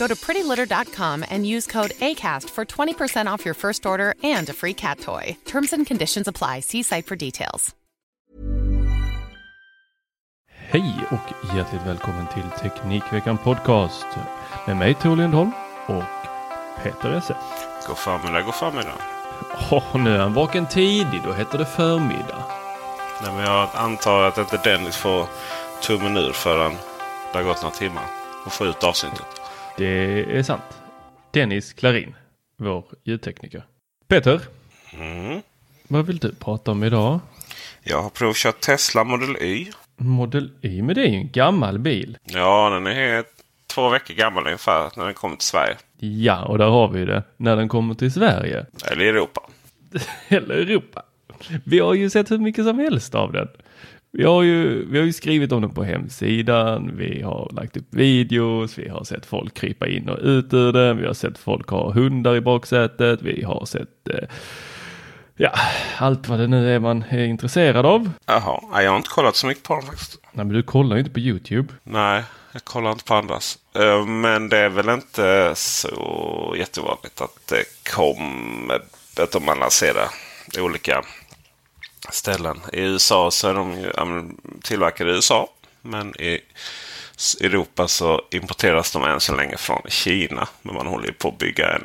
Go to prettylitter.com and use code ACAST for 20% off your first order and a free cat toy. Terms and conditions apply. See site for details. Hej och hjärtligt välkommen till Teknikveckan Podcast med mig Tor Lindholm och Peter Esse. God förmiddag, god förmiddag. Åh, nu är han vaken tidigt, då heter det förmiddag. Nej, men jag antar att inte Dennis får tummen ur förrän det har gått några timmar. Och få ut avsnittet. Det är sant. Dennis Klarin, vår ljudtekniker. Peter, Mm. vad vill du prata om idag? Jag har provkört Tesla Model Y. Model Y, men det är ju en gammal bil. Ja, den är två veckor gammal ungefär när den kom till Sverige. Ja, och där har vi det. När den kommer till Sverige. Eller Europa. Eller Europa. Vi har ju sett hur mycket som helst av den. Vi har ju, vi har ju skrivit om den på hemsidan, vi har lagt upp videos, vi har sett folk krypa in och ut ur den, vi har sett folk ha hundar i baksätet, vi har sett eh, ja, allt vad det nu är man är intresserad av. Jaha, jag har inte kollat så mycket på den faktiskt. Nej, men du kollar ju inte på YouTube. Nej, jag kollar inte på andras. Eh, Men det är väl inte så jättevanligt att det kommer, att de lanserar olika ställen. I USA så är de ju tillverkade i USA. Men i Europa så importeras de än så länge från Kina. Men man håller ju på att bygga en,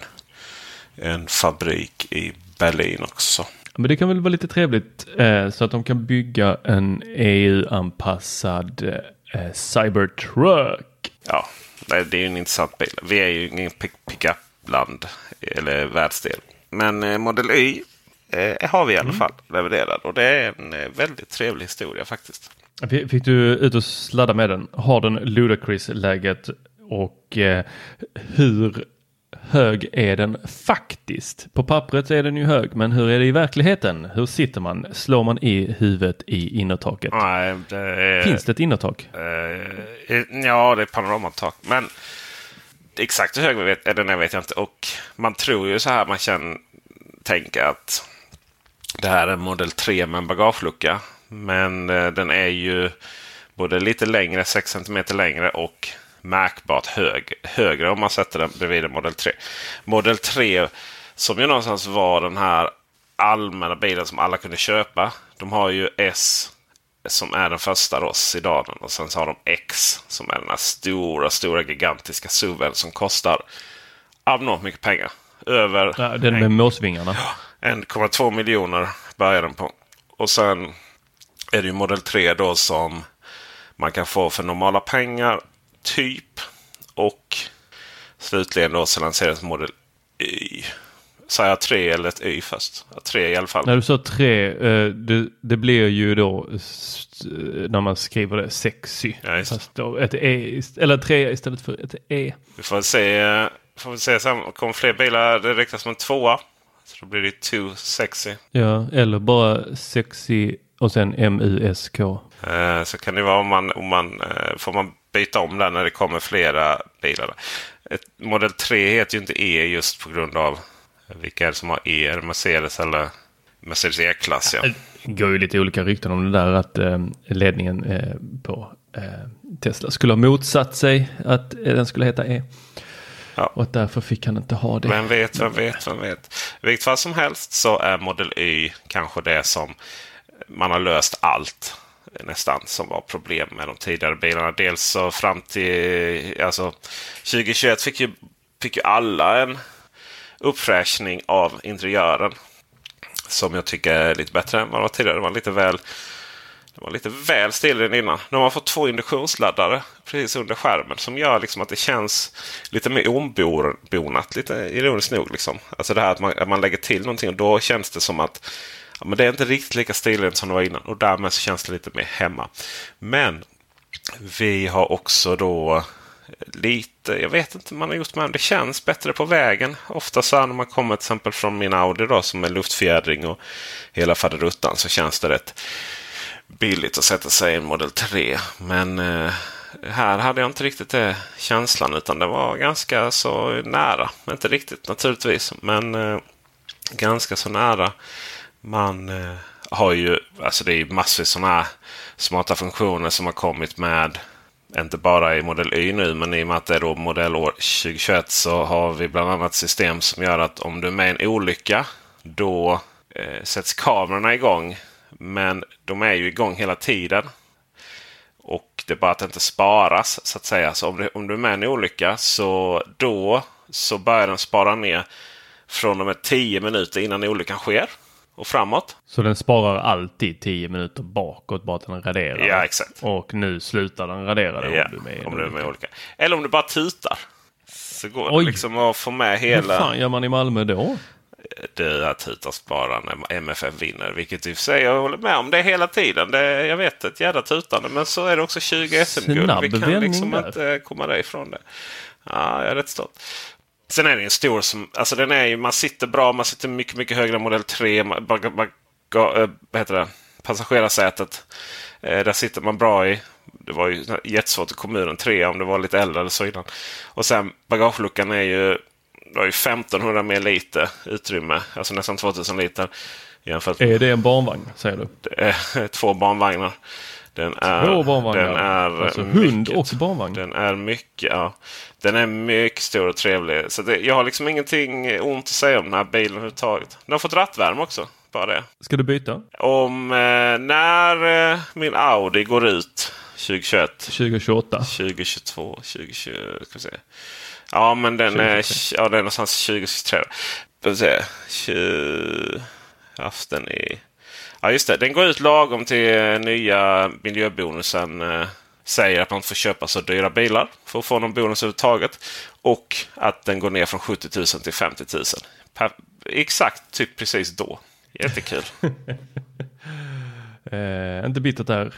en fabrik i Berlin också. Men det kan väl vara lite trevligt eh, så att de kan bygga en EU-anpassad eh, Cybertruck. Ja, det är ju en intressant bil. Vi är ju ingen pick- pickup-land eller världsdel. Men eh, Model Y eh, har vi i alla fall levererad. Och det är en eh, väldigt trevlig historia faktiskt. Fick du ut och sladda med den? Har den Ludacris-läget och eh, hur hög är den faktiskt? På pappret är den ju hög, men hur är det i verkligheten? Hur sitter man? Slår man i huvudet i innertaket? Nej, det är... Finns det ett innertak? Eh, ja, det är panoramatak. Men exakt hur hög vi vet, eller nej, vet jag inte. Och man tror ju så här, man känner, tänker att det här är en Model 3 med en bagagelucka. Men eh, den är ju både lite längre, 6 cm längre och märkbart hög, högre om man sätter den bredvid en Model 3. Model 3 som ju någonstans var den här allmänna bilen som alla kunde köpa. De har ju S som är den första då, sedanen. Och sen så har de X som är den här stora, stora gigantiska SUVen som kostar abnormt mycket pengar. Över Ja, den med måsvingarna. 1,2 miljoner börjar den på. Och sen är det ju Model 3 då som man kan få för normala pengar. Typ. Och slutligen då så lanseras Model Y. Sa jag 3 eller ett Y först? Ja, 3 i alla fall. När du sa tre, eh, det, det blir ju då st- när man skriver det sexy. Ja. Fast då ett E, eller tre istället för ett E. Vi får se. eh, Får vi se sen. Kommer fler bilar. Det räknas som en tvåa. Så då blir det too sexy. Ja, eller bara sexy och sen M-U-S-K. Eh, Så kan det vara om man, om man eh, får man byta om där när det kommer flera bilar. Ett Model 3 heter ju inte E just på grund av vilka är det som har E? Är det Mercedes eller Mercedes E-klass? Ja. Det går ju lite olika rykten om det där att eh, ledningen eh, på eh, Tesla skulle ha motsatt sig att eh, den skulle heta E. Ja. Och att därför fick han inte ha det. Vem vet, vem vet, vem vet. I vilket fall som helst så är Model Y kanske det som man har löst allt nästan som var problem med de tidigare bilarna. Dels så fram till alltså 2021 fick ju, fick ju alla en uppfräschning av interiören. Som jag tycker är lite bättre än vad det var tidigare. Det var lite väl det var lite väl still innan. Nu har man fått två induktionsladdare precis under skärmen. Som gör liksom att det känns lite mer ombonat. Lite ironiskt nog. Liksom. Alltså det här att man, att man lägger till någonting och då känns det som att ja, men det är inte riktigt lika stilrent som det var innan. Och därmed så känns det lite mer hemma. Men vi har också då lite, jag vet inte man har gjort med det känns bättre på vägen. Ofta så när man kommer till exempel från min Audi då som är luftfjädring och hela faderuttan så känns det rätt billigt att sätta sig i en Model 3. Men eh, här hade jag inte riktigt det känslan utan det var ganska så nära. Inte riktigt naturligtvis men eh, ganska så nära. Man eh, har ju, alltså det är massvis sådana här smarta funktioner som har kommit med inte bara i Model Y nu, men i och med att det är då modellår 2021 så har vi bland annat system som gör att om du är med i en olycka då eh, sätts kamerorna igång men de är ju igång hela tiden. Och det är bara att det inte sparas så att säga. Så om du, om du är med i en olycka så då så börjar den spara ner från och med 10 minuter innan olyckan sker. Och framåt. Så den sparar alltid 10 minuter bakåt bara att den raderar? Ja, exakt. Och nu slutar den radera det ja, om du är med om du är med i olycka. Eller om du bara tutar. Så går Oj. det liksom att få med Hur hela... fan gör man i Malmö då? Det att när MFF vinner. Vilket i och för sig jag håller med om det hela tiden. Det, jag vet ett jävla tutande. Men så är det också 20 SM-guld. Vi kan liksom där. inte komma därifrån det. Ja, jag är rätt stolt. Sen är det en stor som, alltså den är ju, man sitter bra, man sitter mycket, mycket högre än modell 3. Man, bag, bag, äh, vad heter det? Passagerarsätet. Eh, där sitter man bra i. Det var ju jättesvårt i kommunen 3 om det var lite äldre eller så innan. Och sen bagageluckan är ju, det har ju 1500 mer liter utrymme. Alltså nästan 2000 liter. Jämfört med Är det en barnvagn säger du? det är två barnvagnar. Den är, Två barnvagnar? Den är alltså hund mycket, och barnvagn? Den är mycket, ja. Den är mycket stor och trevlig. Så det, jag har liksom ingenting ont att säga om den här bilen överhuvudtaget. Den har fått rattvärme också. Bara det. Ska du byta? Om eh, när eh, min Audi går ut 2021. 2028? 2022, 2020. Ska vi se. Ja, men den är, 2023. ja, den är någonstans 2023. Ska vi se. 20... Haft den i... Ja, just det. Den går ut lagom till eh, nya miljöbonusen. Eh, säger att man får köpa så dyra bilar för att få någon bonus överhuvudtaget. Och att den går ner från 70 000 till 50 000. Per, exakt typ precis då. Jättekul. Eh, inte bittert där.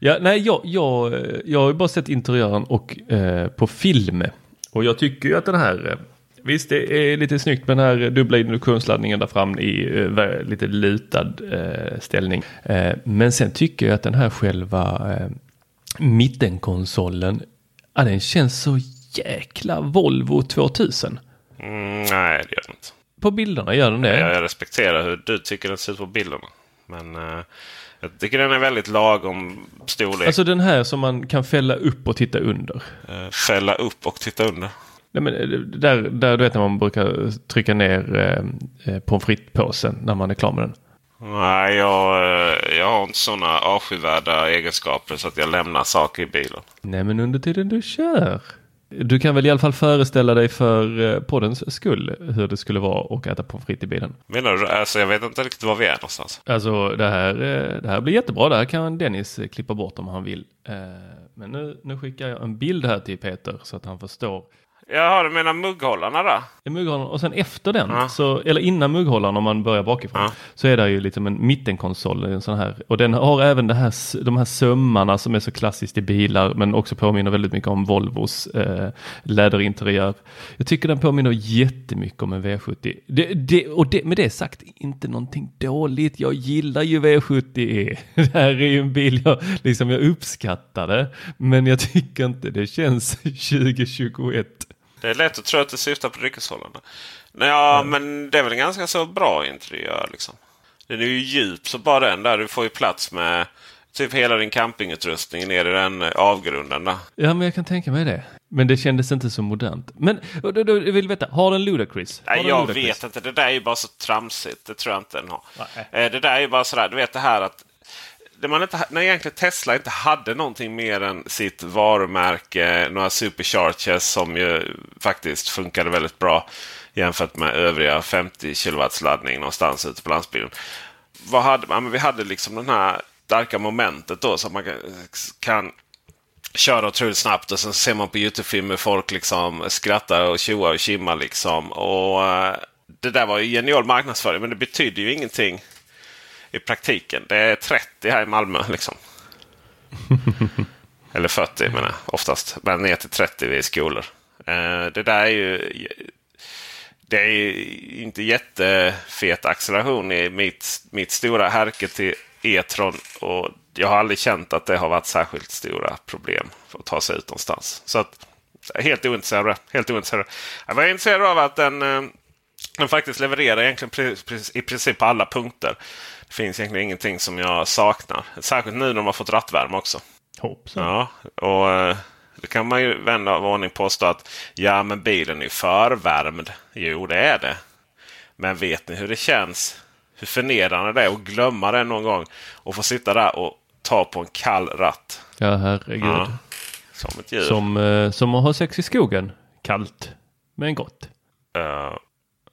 Ja, nej, jag, jag, eh, jag har ju bara sett interiören och eh, på film. Och jag tycker ju att den här, eh, visst det är lite snyggt med den här dubbla induktionsladdningen där fram i eh, lite lutad eh, ställning. Eh, men sen tycker jag att den här själva eh, mittenkonsolen, ja, den känns så jäkla Volvo 2000. Mm, nej, det gör den inte. På bilderna gör den det. Jag, jag respekterar hur du tycker den ser ut på bilderna. Men eh, jag tycker den är väldigt lagom storlek. Alltså den här som man kan fälla upp och titta under. Eh, fälla upp och titta under. Nej, men eh, där, där du vet när man brukar trycka ner eh, eh, pommes frites-påsen när man är klar med den. Nej, jag, jag har inte sådana avskyvärda egenskaper så att jag lämnar saker i bilen. Nej men under tiden du kör. Du kan väl i alla fall föreställa dig för eh, poddens skull hur det skulle vara att äta pommes frites i bilen. Menar du? Alltså, jag vet inte riktigt var vi är någonstans. Alltså det här, eh, det här blir jättebra. Det här kan Dennis eh, klippa bort om han vill. Men nu, nu skickar jag en bild här till Peter så att han förstår. Jaha, du menar mugghållarna då? I mugghållaren och sen efter den, Ja. så, eller innan mugghållaren om man börjar bakifrån, Ja. så är det ju liksom en mittenkonsol, en sån här. Och den har även det här, de här sömmarna som är så klassiskt i bilar, men också påminner väldigt mycket om Volvos eh, läderinteriör. Jag tycker den påminner jättemycket om en V70. Det, det, och det, med det sagt, inte någonting dåligt. Jag gillar ju V70. Det här är ju en bil jag, liksom, jag uppskattade, men jag tycker inte det känns 2021. Det är lätt att tro att det syftar på dryckeshållarna. Nej, Ja, men det är väl en ganska så bra interiör liksom. Den är ju djup så bara den där. Du får ju plats med typ hela din campingutrustning ner i den eh, avgrunden där. Ja, men jag kan tänka mig det. Men det kändes inte så modernt. Men då, då, jag vill veta, har den Ludacris? Har Nej, den jag Ludacris? vet inte. Det där är ju bara så tramsigt. Det tror jag inte den har. Nej. Eh, Det där är ju bara sådär. Du vet det här att det man inte, när egentligen Tesla inte hade någonting mer än sitt varumärke, några superchargers som ju faktiskt funkade väldigt bra jämfört med övriga 50 kW laddning någonstans ute på landsbygden. Vad hade, man? men vi hade liksom den här starka momentet då som man kan, köra otroligt snabbt och sen ser man på Youtube-filmer folk liksom skrattar och tjoar och kimmar. Liksom. Och, eh, det där var ju genial marknadsföring men det betyder ju ingenting i praktiken. Det är 30 här i Malmö. liksom. Eller 40 menar jag oftast. Men ner till 30 vid skolor. Uh, det där är ju... Det är inte jättefet acceleration i mitt, mitt stora härke till E-tron. Och jag har aldrig känt att det har varit särskilt stora problem för att ta sig ut någonstans. Så att, helt ointresserad. Helt ointresserad. Jag var intresserad av att den, den faktiskt levererar egentligen i princip på alla punkter. Det finns egentligen ingenting som jag saknar. Särskilt nu när de har fått rattvärme också. Hoppsan. Ja, och eh, det kan man ju vända av ordning påstå att ja, men bilen är förvärmd. Jo, det är det. Men vet ni hur det känns? Hur förnedrande det är att glömma det någon gång och få sitta där och ta på en kall ratt. Ja, herregud. Ja, som ett djur. Som, eh, som att ha sex i skogen. Kallt, men gott. Uh.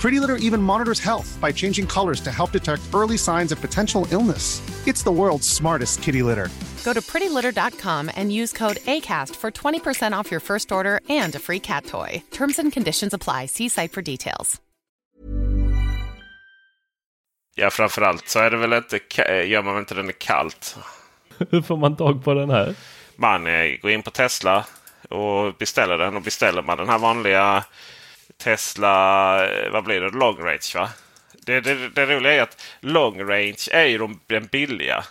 Pretty Litter even monitors health by changing colors to help detect early signs of potential illness. It's the world's smartest kitty litter. Go to prettylitter.com and use code ACAST for 20% off your first order and a free cat toy. Terms and conditions apply. See site for details. Ja, framförallt så är det väl inte, gör man inte den är kallt. Hur får man tag på den här? Man eh, går in på Tesla och beställer den och beställer man den här vanliga Tesla, eh, vad blir det, long range va? Det, det, det roliga är att long range är ju de, den billiga.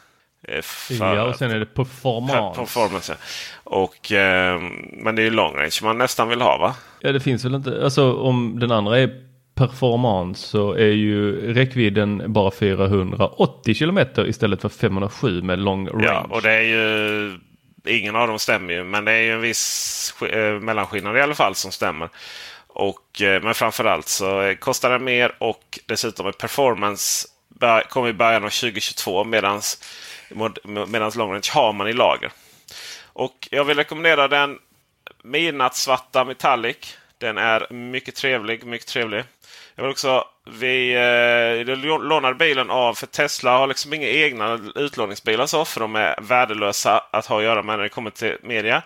Eh, ja, och sen är det performance. performance och, eh, men det är ju long range man nästan vill ha va? Ja det finns väl inte, alltså om den andra är performance så är ju räckvidden bara 480 kilometer istället för 507 med long range. Ja och det är ju Ingen av dem stämmer ju men det är ju en viss eh, mellanskillnad i alla fall som stämmer. Och, eh, men framförallt så eh, kostar den mer och dessutom är performance kommer i början av 2022 medan long range har man i lager. Och jag vill rekommendera den midnattssvarta metallic. Den är mycket trevlig. mycket trevlig. Jag vill också, vi eh, lånade bilen av, för Tesla har liksom inga egna utlåningsbilar så, för de är värdelösa att ha att göra med när det kommer till media.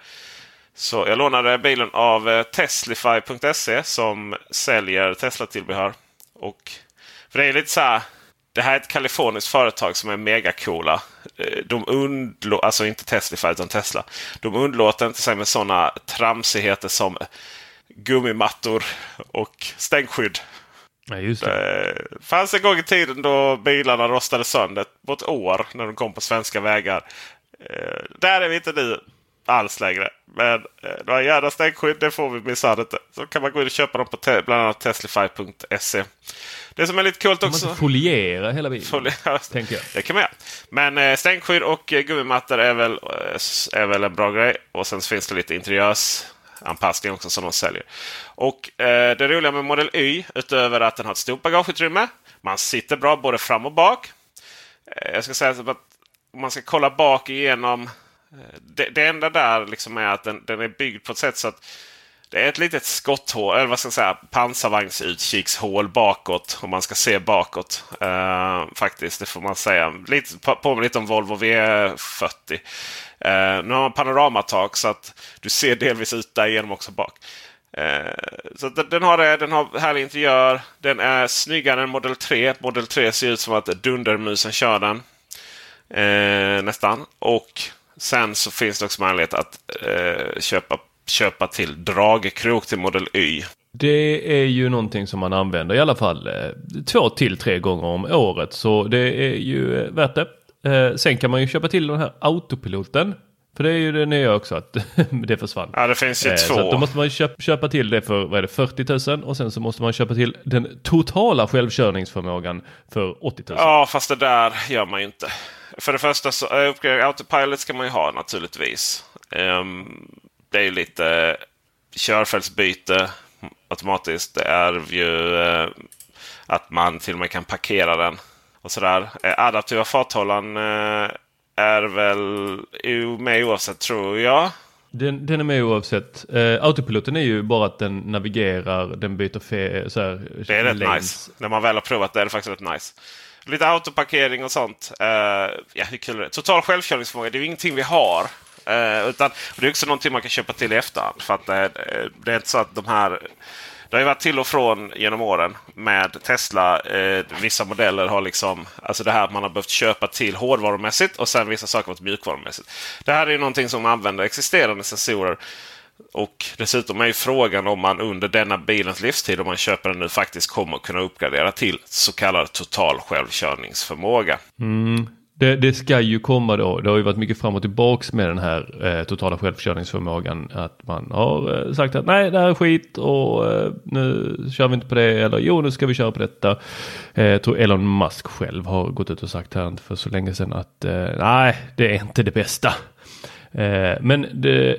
Så jag lånade bilen av eh, Teslify.se som säljer Tesla-tillbehör. Och för det är lite så här. Det här är ett kaliforniskt företag som är megacoola. Eh, de undlåter, alltså inte Teslify utan Tesla. De undlåter inte sig med sådana tramsigheter som gummimattor och stänkskydd. Ja, just det. det fanns en gång i tiden då bilarna rostade sönder på ett år när de kom på svenska vägar. Eh, där är vi inte nu alls längre. Men eh, några jävla stänkskydd det får vi minsann inte. Så kan man gå in och köpa dem på te- bland annat Teslify.se. Det som är lite coolt också. Man foliera hela bilen. Foliera. Tänker jag. Det kan man göra. Men eh, stänkskydd och eh, gummimattor är väl, eh, är väl en bra grej. Och sen finns det lite interiörsanpassning också som de säljer. Och eh, det roliga med Model Y utöver att den har ett stort bagageutrymme. Man sitter bra både fram och bak. Eh, jag ska säga att om man ska kolla bak igenom det, det enda där liksom är att den, den, är byggd på ett sätt så att det är ett litet skotthål, eller vad ska jag säga, pansarvagnsutkikshål bakåt. Om man ska se bakåt. Eh, faktiskt, det får man säga. Lite, påminner lite om Volvo V40. Eh, nu har man panoramatak så att du ser delvis ut därigenom också bak. Eh, så den, den, har det, den har härlig interiör. Den är snyggare än Model 3. Model 3 ser ut som att Dundermusen kör den. Eh, nästan. Och Sen så finns det också möjlighet att eh, köpa köpa till dragkrok till Model Y. Det är ju någonting som man använder i alla fall eh, två till tre gånger om året. Så det är ju eh, värt det. Eh, sen kan man ju köpa till den här autopiloten. För det är ju det nya också att det försvann. Ja, det finns ju Eh, två. Så då måste man köpa, köpa till det för vad är det, 40 000 och sen så måste man köpa till den totala självkörningsförmågan för 80 000. Ja, fast det där gör man ju inte. För det första så uh, Autopilot ska man ju ha naturligtvis. Ehm, det är ju lite körfältsbyte automatiskt. Det är ju eh, att man till och med kan parkera den. och sådär. Eh, adaptiva farthållaren eh, är väl med oavsett tror jag. Den, den är med oavsett. Eh, autopiloten är ju bara att den navigerar, den byter fe, så här, Det är rätt lanes. nice. När man väl har provat det är det faktiskt rätt nice. Lite autoparkering och sånt. Uh, ja, hur kul är det? Total självkörningsförmåga, det är ju ingenting vi har. Uh, utan, det är också någonting man kan köpa till i efterhand. För att uh, det är inte så att de här... Det har ju varit till och från genom åren med Tesla. Eh, vissa modeller har liksom... Alltså det här att man har behövt köpa till hårdvarumässigt och sen vissa saker varit mjukvarumässigt. Det här är ju någonting som använder existerande sensorer. Och dessutom är ju frågan om man under denna bilens livstid, om man köper den nu, faktiskt kommer kunna uppgradera till så kallad total självkörningsförmåga. Mm. Det, det ska ju komma då. Det har ju varit mycket fram och tillbaks med den här eh, totala självförsörjningsförmågan. Att man har eh, sagt att nej det här är skit och eh, nu kör vi inte på det. Eller jo nu ska vi köra på detta. Eh, jag tror Elon Musk själv har gått ut och sagt här för så länge sedan att eh, nej det är inte det bästa. Eh, men det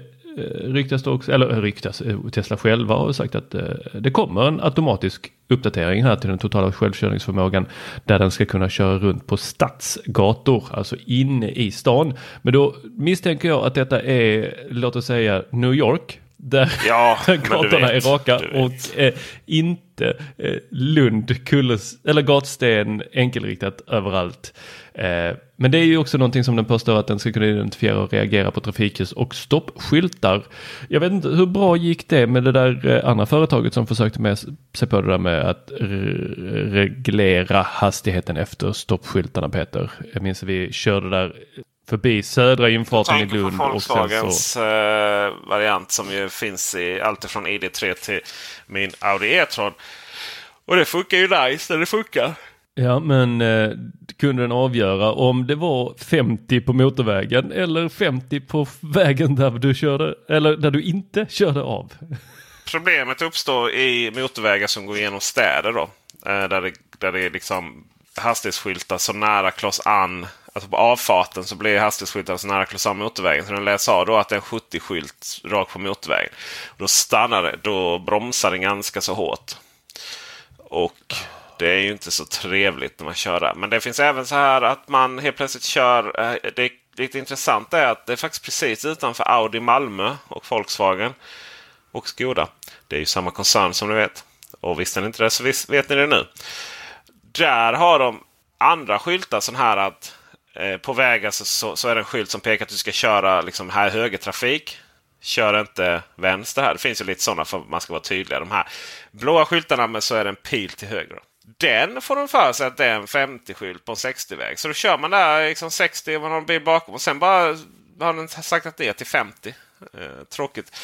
ryktas det också, eller eh, ryktas, eh, Tesla själva har sagt att eh, det kommer en automatisk uppdatering här till den totala självkörningsförmågan där den ska kunna köra runt på stadsgator, alltså inne i stan. Men då misstänker jag att detta är, låt oss säga New York. Där Ja, gatorna vet, är raka och eh, inte eh, Lund, Kulles, eller gatsten enkelriktat överallt. Eh, men det är ju också någonting som den påstår att den ska kunna identifiera och reagera på trafikljus och stoppskyltar. Jag vet inte, hur bra gick det med det där eh, andra företaget som försökte med sig på det där med att re- reglera hastigheten efter stoppskyltarna Peter? Jag minns att vi körde där förbi södra infarten i på Lund. Och sen så, Volkswagens eh, variant som ju finns i allt från ID3 till min Audi E-tron. Och det funkar ju nice när det funkar. Ja, men eh, kunde den avgöra om det var 50 på motorvägen eller 50 på vägen där du körde eller där du inte körde av? Problemet uppstår i motorvägar som går genom städer. Då, eh, där, det, där det är liksom hastighetsskyltar så nära kloss an. Alltså på avfarten så blir hastighetsskyltarna så nära kloss an motorvägen. Så den läser av då att det är en 70-skylt rakt på motorvägen. Då stannar det. Då bromsar den ganska så hårt. Och det är ju inte så trevligt när man kör där. Men det finns även så här att man helt plötsligt kör. Eh, det lite intressanta är att det är faktiskt precis utanför Audi Malmö och Volkswagen och Skoda. Det är ju samma koncern som ni vet. Och visste ni inte det så vet ni det nu. Där har de andra skyltar så här att eh, på vägar så, så, så är det en skylt som pekar att du ska köra liksom här högertrafik. Kör inte vänster här. Det finns ju lite sådana för att man ska vara tydlig. De här blåa skyltarna men så är det en pil till höger. Den får de för sig att det är en 50-skylt på en 60-väg. Så då kör man där liksom 60 och man har en bil bakom och sen bara har den saktat ner till 50. Eh, tråkigt.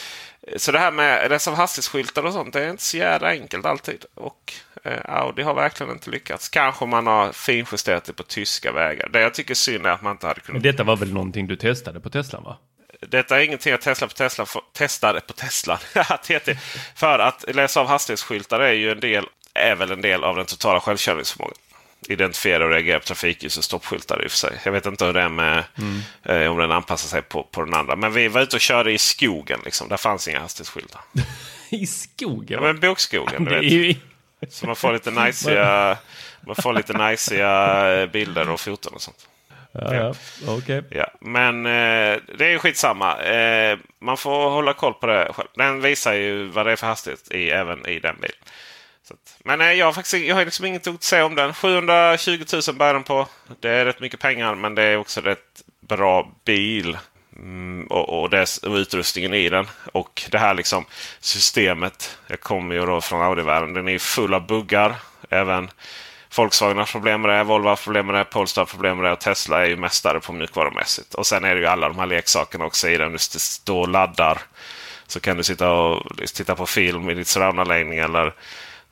Eh, Så det här med reserv hastighetsskyltar och sånt det är inte så jävla enkelt alltid. Och eh, Audi har verkligen inte lyckats. Kanske man har finjusterat det på tyska vägar. Det jag tycker är synd är att man inte hade kunnat Men detta var väl någonting du testade på Tesla va? detta är ingenting jag Tesla på Tesla för, testade på Tesla. TT. För att läsa av hastighetsskyltar är ju en del, är väl en del av den totala självkörningsförmågan. Identifiera och reagera på trafikljus och stoppskyltar i och för sig. Jag vet inte hur det är med eh, om den anpassar sig på, på den andra. Men vi var ute och körde i skogen. Liksom. Där fanns inga hastighetsskyltar. I skogen? Ja, men bokskogen, du vet. ju... Så man får lite najsiga, man får lite najsiga eh, bilder och foton och sånt. Ja, ja. okej. Ja, men eh, det är ju skitsamma. Eh, man får hålla koll på det själv. Den visar ju vad det är för hastighet i, även i den bilen. Så att, men eh, jag har faktiskt jag har liksom inget att säga om den. 720 000 bär den på. Det är rätt mycket pengar men det är också rätt bra bil. Mm, och, och, dess, och utrustningen i den. Och det här liksom systemet. Jag kommer ju då från Audi-världen. Den är full av buggar. Även Volkswagen har problem med det, Volvo har problem med det, Polestar har problem med det och Tesla är ju mästare på mjukvarumässigt. Och sen är det ju alla de här leksakerna också i den. Du står och laddar Så kan du sitta och titta på film i ditt surroundanläggning eller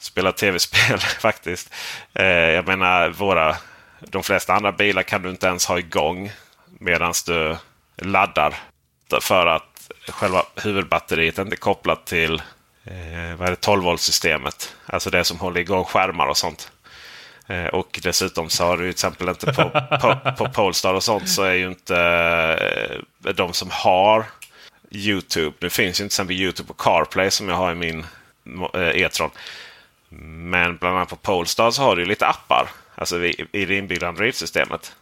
spela tv-spel faktiskt. Eh, jag menar, våra, de flesta andra bilar kan du inte ens ha igång medan du laddar. För att själva huvudbatteriet inte är kopplat till eh, vad är det, 12 volt systemet. Alltså det som håller igång skärmar och sånt. Eh, och dessutom så har du till exempel inte på, på, på Polestar och sånt så är ju inte eh, de som har Youtube. Nu finns ju inte till exempel Youtube och CarPlay som jag har i min eh, E-tron. Men bland annat på Polestar så har du lite appar. Alltså i, i det inbyggda Android-systemet.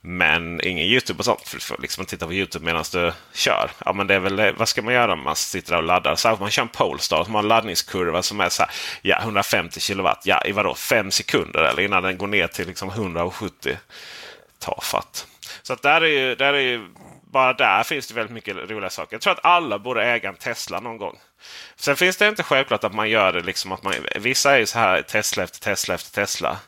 Men ingen YouTube och sånt. För du får liksom titta på YouTube medan du kör. Ja, men det är väl, vad ska man göra om man sitter och laddar? Särskilt om man kör en Polestar som har en laddningskurva som är så här, ja, 150 kilowatt. Ja, i vadå? Fem sekunder eller innan den går ner till liksom 170. Tafatt. Så att där är ju, där är ju, bara där finns det väldigt mycket roliga saker. Jag tror att alla borde äga en Tesla någon gång. Sen finns det inte självklart att man gör det liksom att man, vissa är ju så här Tesla efter Tesla efter Tesla.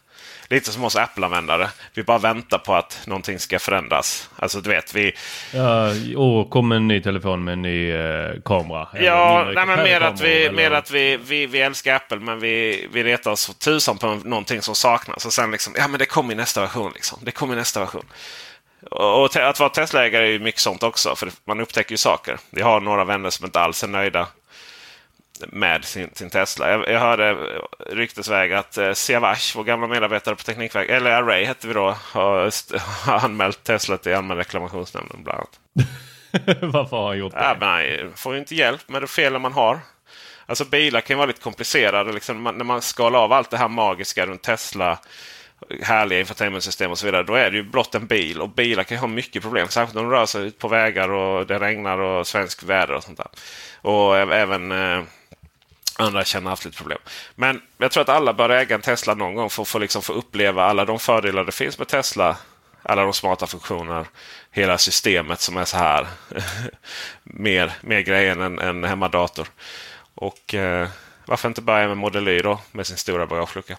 Lite som oss Apple-användare. Vi bara väntar på att någonting ska förändras. Alltså du vet, vi... Ja, och kommer en ny telefon med en ny eh, kamera. Ja, nej, men mer att, vi, eller... mer att vi, vi, vi älskar Apple men vi, vi retar oss tusan på någonting som saknas. Och sen liksom, ja men det kommer i nästa version. Liksom. Det kommer i nästa version. Och att vara Tesla-ägare är ju mycket sånt också. För man upptäcker ju saker. Vi har några vänner som inte alls är nöjda med sin, sin Tesla. Jag, jag hörde ryktesväg att eh, Siavash, vår gamla medarbetare på Teknikverket, eller Array hette vi då, har, har anmält Tesla till Allmänna reklamationsnämnden bland annat. Varför har han gjort det? Ja, men han får ju inte hjälp med det felen man har. Alltså bilar kan vara lite komplicerade. Liksom, när man skalar av allt det här magiska runt Tesla härliga infotainmentsystem och så vidare. Då är det ju blott en bil. Och bilar kan ju ha mycket problem. Särskilt när de rör sig ut på vägar och det regnar och svensk väder och sånt där. Och även eh, andra känner haft lite problem. Men jag tror att alla bör äga en Tesla någon gång för att få, liksom, få uppleva alla de fördelar det finns med Tesla. Alla de smarta funktioner. Hela systemet som är så här. mer, mer grejer än en hemmadator. Och eh, varför inte börja med Model Y då med sin stora bagagelucka.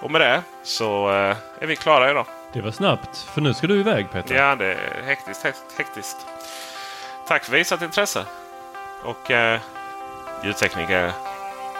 Och med det så eh, är vi klara idag. Det var snabbt, för nu ska du iväg Peter. Ja, det är hektiskt. hektiskt. Tack för visat intresse. Och eh, ljudtekniker